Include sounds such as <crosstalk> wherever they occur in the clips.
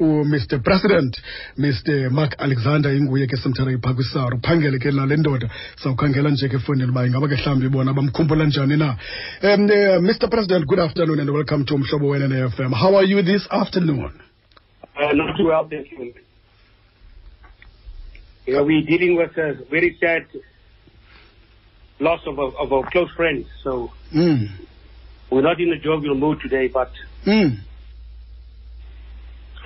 umr president mr mark alexander inguye ke simthatha iphaa kwisaru uphangele ke nale ndoda sawukhangela nje ke efowunini uba ingaba ke mhlawumbi bona bamkhumbula njani na um uh, mr president good afternoon and welcome to umhlobo wena ne-fm how are you this afternoon Uh, not too well, thank you. You know, we're dealing with a very sad loss of a, of a close friend. So mm. we're not in a jovial mood today, but Mm.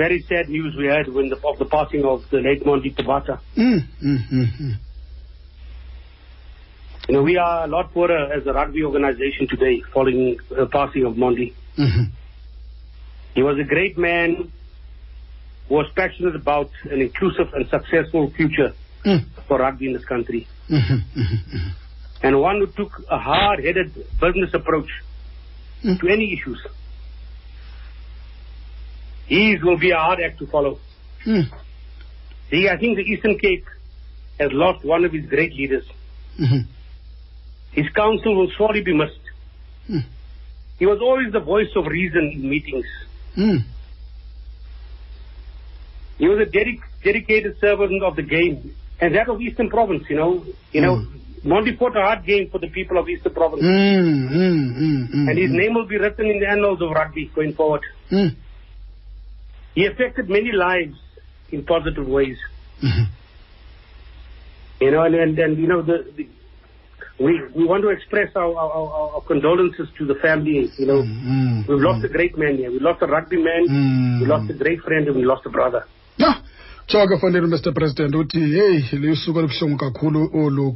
Very sad news we had when the, of the passing of the late Monde Tabata. Mm. Mm. Mm. Mm. You know, we are a lot poorer as a rugby organization today following the passing of Mondi. Mhm. He was a great man who was passionate about an inclusive and successful future Mm. for rugby in this country. Mhm. And one who took a hard-headed business approach Mm. to any issues. His will be a hard act to follow. Mm. See, I think the Eastern Cape has lost one of its great leaders. Mhm. His counsel will surely be missed. Mm. He was always the voice of reason in meetings. Mm. He was a dedic- dedicated servant of the game, and that of Eastern Province. You know, you know, Monde fought a hard game for the people of Eastern Province, Mm. Mm. Mm. Mm. and his name will be written in the annals of rugby going forward. Mm. He affected many lives in positive ways. Mhm. You know, and and, and you know the, the we we want to express our, our, our, condolences to the family. You know, Mm. we've lost a great man here. We lost a rugby man. Mm. We lost a great friend, and we lost a brother. ya tshoke fanele mr president uthi heyi lisuku olubuhlungu kakhulu olu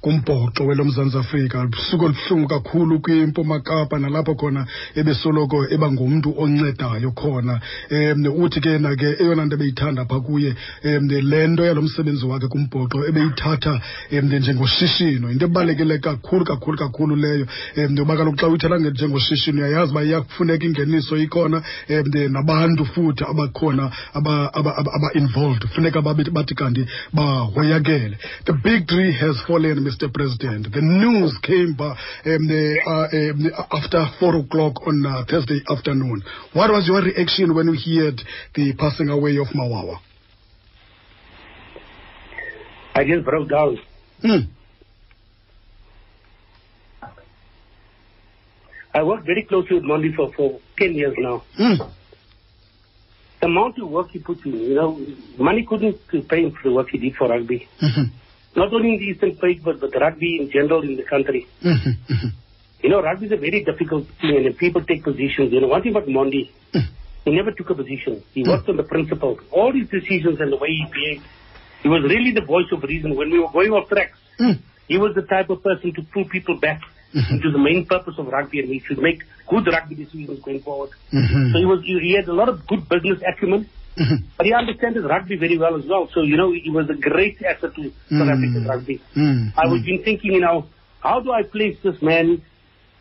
kumbhoxo welo mzantsi afrika. Lusuku olubuhlungu kakhulu kwimpuma kapa nalapho khona ebesoloko eba ngumntu oncedayo khona. Um uthi ke na ke eyona nto ebeyithanda phaa kuye um le nto yalo msebenzi wakhe kumbhoxo ebeyithatha um njengoshishino. Into ebalulekile kakhulu kakhulu kakhulu leyo. Um uba kaloku xa uyithatha njengoshishino uyayazi uba iyakufuneka ingeniso ikhona um nabantu futhi abakhona aba- aba-involved funeka bathi kanti bahoyakele the big tree has fallen mr president the news came um, uh, um, after four o'clock on uh, thursday afternoon what was your reaction when you heard the passing away of mawawa I just broke down. mm. I worked very closely with Monde for, for 10 years now. Mm. The amount of work he put in, you know, money couldn't pay him for the work he did for rugby. Mhm. Not only in the Eastern Cape, but, but rugby in general in the country. Mhm. Mhm. You know, rugby is a very difficult thing, and people take positions. You know, one thing about Monde, Mm. he never took a position. He worked on the principle. All his decisions and the way he behaved, he was really the voice of reason. When we were going off tracks, Mm. he was the type of person to pull people back Mhm. into the main purpose of rugby, and he should make good rugby decisions going forward. Mhm. So he was he, had a lot of good business acumen, Mhm. but he understood rugby very well as well. So you know he was a great asset to South Mm. African rugby. Mm. I was been thinking, you know, how do I place this man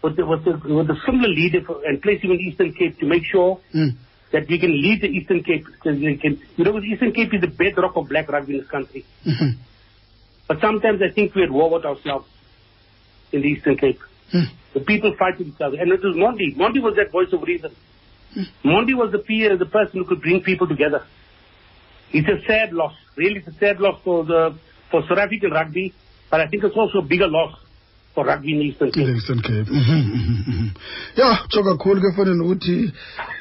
with the, with the, with a similar leader for, and place him in Eastern Cape to make sure Mm. that we can lead the Eastern Cape because we can, you know, the Eastern Cape is the bedrock of black rugby in this country. Mhm. But sometimes I think we're at war with ourselves in the Eastern Cape. Mm. The people fight with each other. And it was Monde. Monde was that voice of reason. Monde was the peer, the person who could bring people together. It's a sad loss. Really, it's a sad loss for the for South African rugby, but I think it's also a bigger loss for rugby in Eastern Cape. Eastern Cape. Mhm, mhm, mhm. ya tsho kakhulu ke fanele ukuthi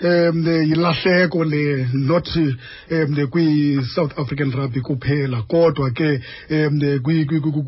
um yilahleko le not um kwi-south african rugby kuphela. Kodwa ke um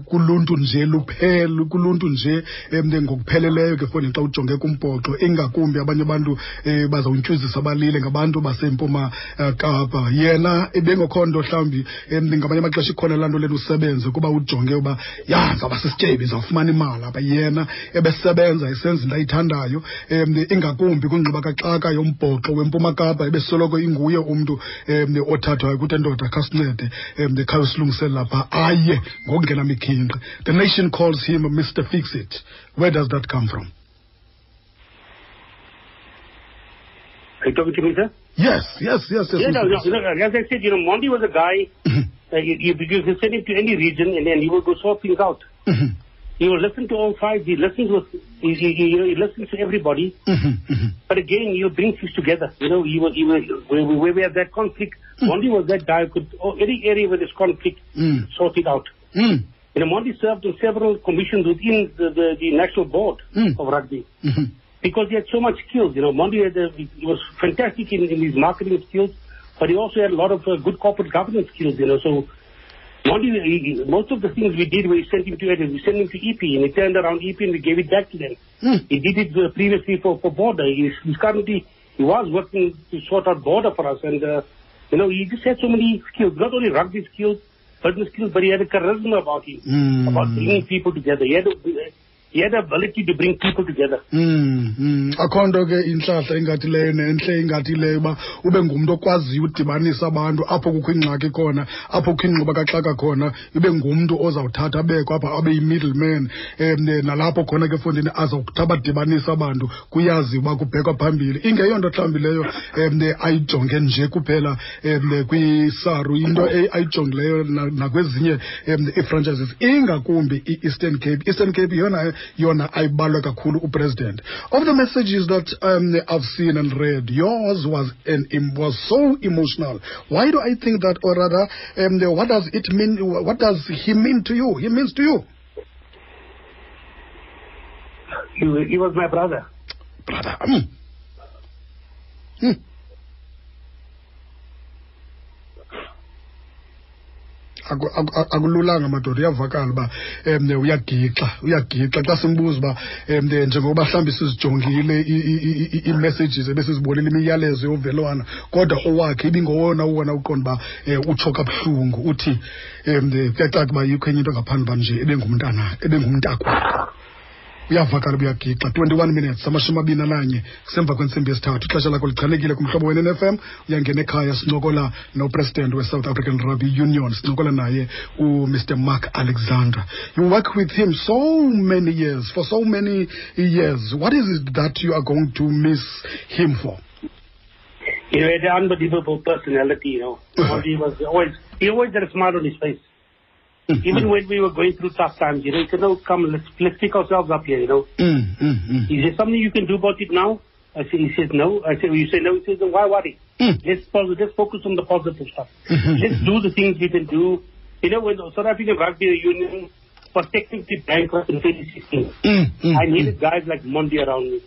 kuluntu nje luphela kuluntu nje um ngokupheleleyo ke fanele xa ujonge kumbhoxo. Ingakumbi abanye abantu um bazawuntyuzisa balile ngabantu basempuma uh, kapa. Yena ebengekho nto mhlawumbi um ngamanye amaxesha ikhona laa nto lena usebenze kuba ujonge uba ya ndizawuba sisityebi zawufumana imali yena ebesebenza esenza into ayithandayo um ingakumbi kaxaka yombhoxo wempuma kapa ebesoloko inguye umntu um othathwayo khasincede um phaa aye ngokungenamikhinqi the nation calls him mr fix it where does that come from Are you talking to me, sir? yes yes yes yes Yeah, no, no, no, as I said, you know, Monde was a guy, uh, you, you, you can send him to any region and then he will go sort things out. Mhm. He will listen to all sides. He listens with, he, he, he, you know, he listens to everybody. Mhm, mhm. But again, he'll bring things together. You know, he was, he was, where, we- where we have that conflict, Monde was that guy who could, oh, any area where there's conflict, Mm. sort it out. Mm. You know, Monde served on several commissions within the, the, the national board Mm. of rugby Mhm. because he had so much skills. You know, Monde had a, he was fantastic in, in his marketing skills, but he also had a lot of uh, good corporate governance skills. You know, so He, he- most of the things we did, we sent him to we sent him to EP, and he turned around EP and we gave it back to them. Mm. He did it uh, previously for, for border. He's, he's currently, he was working to sort out border for us. And, uh, you know, he just had so many skills, not only rugby skills, business skills, but he had a charisma about him, Mm. about bringing people together. He had, a, he had the ability to bring people together. Mm. Akho nto ke intlahla ingathi leyo nentle ingathi leyo uba ube ngumntu okwaziyo udibanisa abantu apho kukho ingxaki khona apho kukho ingxuba kaxaka khona ibe ngumntu ozawuthatha abekho apha abe yi-middle man um nalapho khona ke efondini azawuthi abadibanisa abantu kuyazi uba kubhekwa phambili. Ingeyonto mhlawumbi leyo um ayijonge nje kuphela um kwisaru into e- ayijongileyo nakwezinye um ii-franchises. Ingakumbi i-eastern cape. Eastern cape yona yona ayibalwe kakhulu upresident. Of the messages that um, i've seen and read yours was an was so emotional why do i think that or rather um, what does it mean what does he mean to you he means to you He, he was my brother. brother mm. Mm. Akululanga madoda uyavakala uba um uyagixa uyagixa xa simbuza uba um njengoba mhlawumbi sizijongile ii-messages ebesizibonile imiyalezo yovelwana kodwa owakhe ibingowona uwona uqonda uba um utsho kabuhlungu uthi um kuyacaca uba yikho enye into ngaphandle uba nje ebengumntana ebengumntakwakho uyavakala ubuyagixa 21 minutes amashumi amabini ananye kusemva kwentsimbi yesithathu ixesha lakho lichanekile kumhlobo wena nfm uyangena ekhaya sincokola nopresident we-south african rugby union sincokola naye umr mark alexander. You work with him so many years for so many years. What is it that you are going to miss him for? He had an unbelievable personality, you know. <laughs> He was always, he always had a smile on his face. Even when we were going through tough times, you know, he said, no, come, let's, let's pick ourselves up here, you know. Mm, mm, mm. Is there something you can do about it now? I said, he says, no. I said, well, you say no. He says, then why worry? Mm. Let's, let's focus on the positive stuff. Mhm. let's do the things we can do. You know, when the South African Rugby Union was technically bankrupt in 2016, Mm, mm, I needed guys like Monde around me.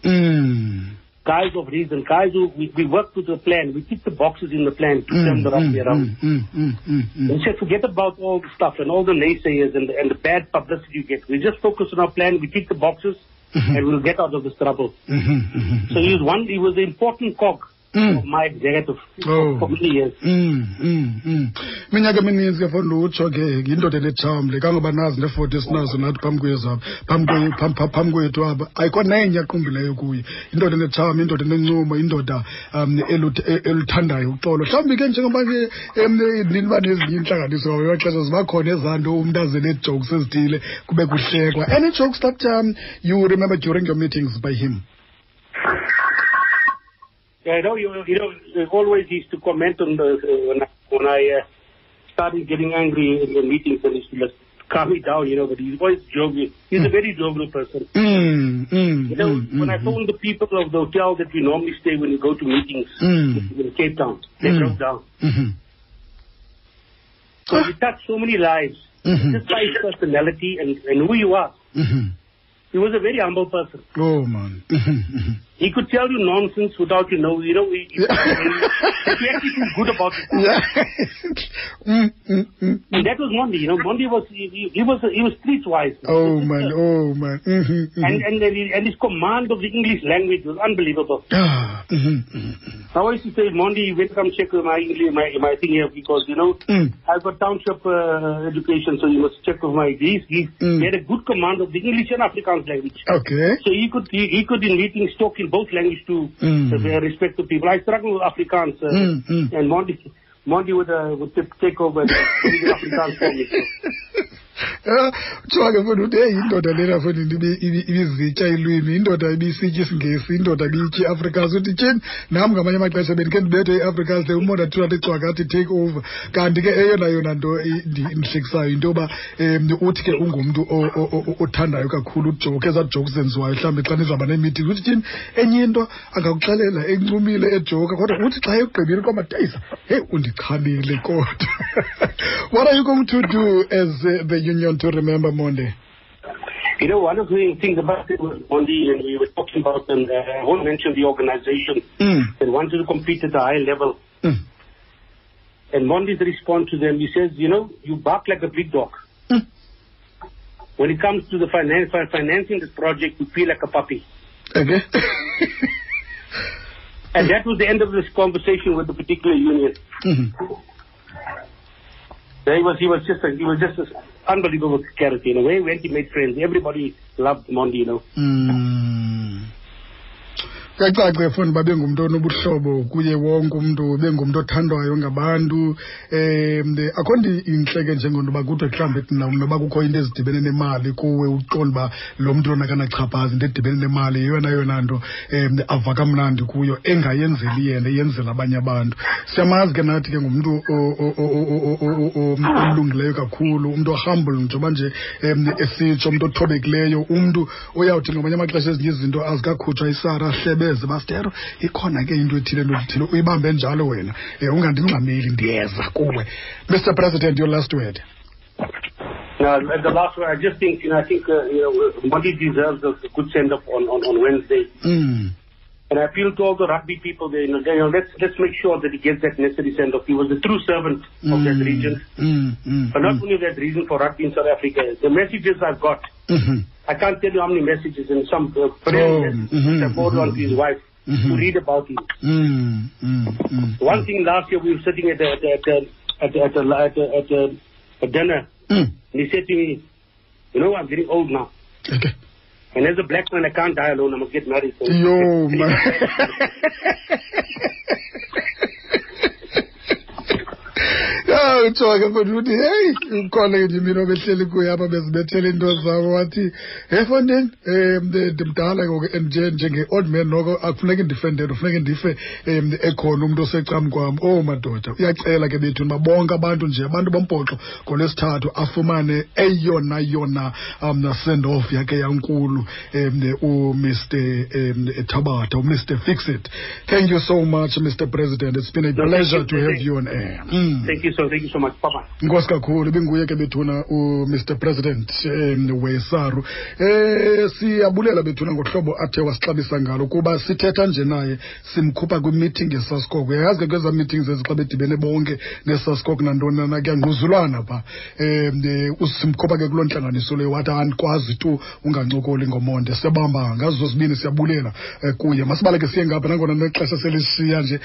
Mm. Guys of reason, guys who, we, we worked with the plan. We ticked the boxes in the plan to turn the rugby around. Mm, mm, mm, mm, We said, forget about all the stuff and all the naysayers and the, and the bad publicity you get. We just focus on our plan. We tick the boxes, Mhm. and we'll get out of this trouble. mm, mm, mm, So he was one. He was the important cog Mm. Of my executive Oh. for many years. Mm, mm, mm. iminyaka emininzi ke fona utsho ke yindoda enetshamle kangoba nazi neefoti esinazo nathi phambi kwezabo phambi kwe- phambi- phambi- phambi kwethu apha ayikho nenye aqumbileyo kuye indoda enetsham indoda enencumo indoda um elut- e- eluthandayo uxolo mhlawumbi ke njengoba ke um niba nezinye intlanganiso ngayo xesha ziba khona ezaa nto umntu aze nee-jokes ezithile kube kuhlekwa any jokes that um, you remember during your meetings by him Yeah, I know you. You know, always used to comment on the uh, when I, when I uh, started getting angry in the meetings, and he used to just calm me down. You know, but he's always jovial. He's a very jovial person. mm, mm, You know, mm, when I mm, phoned the people of the hotel that we normally stay when we go to meetings Mm. in Cape Town, they Mm. broke down. mhm. So he touched so many lives Mhm. just by his personality and, and who you are. Mhm. He was a very humble person. Oh man. <laughs> He could tell you nonsense without you know. You know, he, Yeah. <laughs> he actually feel good about it. yeah. <laughs> mm, mm, mm. And that was Monde. You know, Monde was he, he, he was he was streetwise. Oh man. Oh man. Mhm, mhm. And and and his command of the English language was unbelievable. Ah. mhm, mhm, mhm. I always used to say, Monde, you better come check my English, my my thing here because you know. I've got township uh, education, so you must check with my. He, he, he had a good command of the English and Afrikaans language. Okay. So he could he, he could in meetings talk in both languages to Mm. the respective people. I struggle with Afrikaans, uh, Mm, mm. and Monde Monde would uh, would take over the Afrikaans for me. <laughs> Mfana uthi heyi indoda lena ibi- ibizitya ilwimi indoda ibisitya isingesi indoda ibitya iafrikaans uthi tyhini? Nam ngamanye amaxesha bendikhe ndibethe iafrikaans de umonda thiwa athi cwaka take over. Kanti ke eyona yona nto ndihlekisayo ndi- into yoba um uthi ke ungumntu othandayo kakhulu ujoke ezaa jokes zenziwayo mhlawumbi xa nizawuba neemeeting uthi tyhini? Enye into angakuxelela encumile ejoka kodwa uthi xa egqibile kwamadayisa heyi undichanile kodwa. <laughs> What are you going to do as uh, the union to remember monde You know, one of the things about it was Monde, and we were talking about, and uh, I won't mention the organization, mm. that wanted to compete at a high level. Mm. And Monde's response to them, he says, you know, you bark like a big dog. Mm. When it comes to the finance, financing this project, you feel like a puppy. okay <laughs> And that was the end of this conversation with the particular union. Mhm. He was, he was just, a, he was just an unbelievable character. In a way, he went, he made friends. Everybody loved Monde, you know. Mm. Kuyacaca funi babe ngumntu onobuhlobo kuye wonke umntu bengumntu othandwayo ngabantu. Um akho nto intle ke njengento uba kuthiwe mhlawumbi noba kukho into ezidibene nemali kuwe uqonda uba lo mntu lona kanachaphazi into edibene nemali yeyona yona nto um ava kamnandi kuyo engayenzeli yena eyenzela abanye abantu. Siyamazi ke nathi ke ngumntu olungileyo kakhulu umntu ohumble njengoba nje um esitsho umntu othobekileyo umntu oyawuthi ngamanye amaxesha ezinye izinto azikakhutshwa isara bastero ikhona ke into ethile uyibambe njalo wena um ungandingxameli ndiyeza kuwe mr president your last word Now, at the last one, I just think, you know, I think, uh, you know, Monde deserves a good send-off on, on, on Wednesday. mm. And I appeal to all the rugby people there, you know, you know let's, let's make sure that he gets that necessary send-off. He was a true servant of that region. Mm, mm, But not mm, only that region for rugby in South Africa. The messages I've got, mhm. I can't tell you how many messages and some uh, friends Oh, that mhm, I forwarded on to his wife Mhm. to read about him. Mm, mm, mm, One thing last year we were sitting at a, at a, at a, at a, at a, at a, at a, a dinner mm. and he said to me, you know, I'm getting old now. okay And as a black man, I can't die alone. I must get married. So yo man <laughs> ya uthiwa ke mfana uthi heyi ukhona nje mina obehleli kuye apha bezibethela into zabo wathi hey fondeni um ndimdala ngoku and nje njenge-old man noko akufuneki ndifendele funeke ndife um ekhona umntu osecam kwam. Oh madoda uyacela ke bethu bonke abantu nje abantu bombhoxo ngolwesithathu afumane eyona yona um send off yakhe yankulu um umr um tabata umr fixit thank you so much mr president. It's been a pleasure to have you. on air. Mm. Thank you so, thank you so much. Bye-bye. inkosi kakhulu ibinguye ke bethuna umr president um wesaru. Um siyabulela bethuna ngohlobo athe wasixabisa ngalo kuba sithetha nje naye simkhupha kwimeeting yesascok uyayazi ke kwezaa meetings ezi xa bedibene bonke nesascok nantoni na kuyangquzulwana pha. Um simkhupha ke kuloo ntlanganiso leyo wathi andikwazi tu ungancokoli ngomonde. Siyabamba ngazo zozibini siyabulela um kuye. Masibaleke siye ngapha nangona nexesha selishiya nje